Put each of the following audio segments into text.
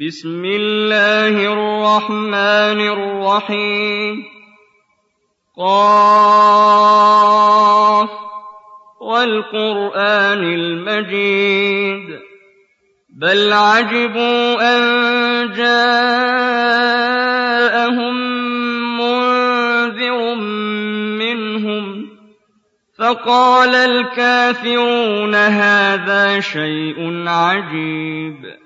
بسم الله الرحمن الرحيم. قاف. والقرآن المجيد. بل عجبوا أن جاءهم منذر منهم. فقال الكافرون هذا شيء عجيب.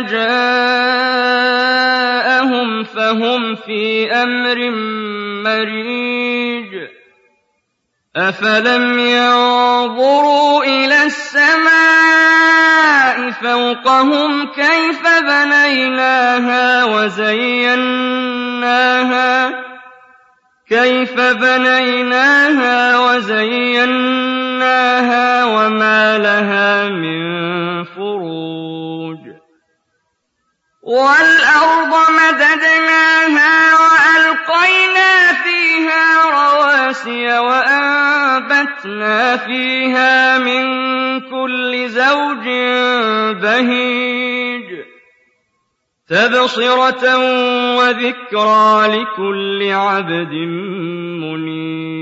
جَاءَهُمْ فَهُمْ فِي أَمْرٍ مَّرِيجٍ أَفَلَمْ يَنظُرُوا إِلَى السَّمَاءِ فَوْقَهُمْ كَيْفَ بَنَيْنَاهَا وَزَيَّنَّاهَا كيف بنيناها وزيناها وما لها من والأرض مددناها وألقينا فيها رواسي وأنبتنا فيها من كل زوج بهيج. تبصرة وذكرى لكل عبد منيب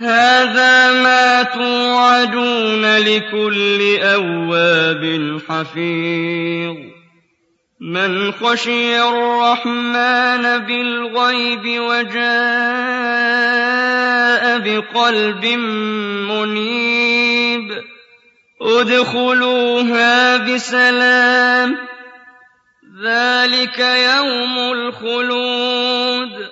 هَٰذَا مَا تُوعَدُونَ لِكُلِّ أَوَّابٍ حَفِيظٍ. مَّنْ خَشِيَ الرَّحْمَٰنَ بِالْغَيْبِ وَجَاءَ بِقَلْبٍ مُّنِيبٍ. ادْخُلُوهَا بِسَلَامٍ ۖ. ذَٰلِكَ يَوْمُ الْخُلُودِ.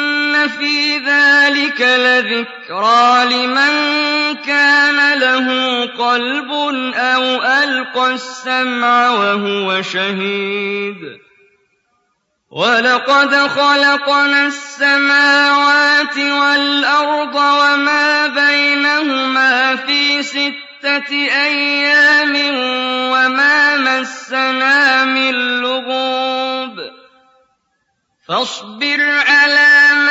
فِي ذَٰلِكَ لَذِكْرَىٰ لِمَن كَانَ لَهُ قَلْبٌ أَوْ أَلْقَى السَّمْعَ وَهُوَ شَهِيدٌ وَلَقَدْ خَلَقْنَا السَّمَاوَاتِ وَالْأَرْضَ وَمَا بَيْنَهُمَا فِي سِتَّةِ أَيَّامٍ وَمَا مَسَّنَا مِن لُّغُوبٍ فَاصْبِرْ عَلَىٰ مَا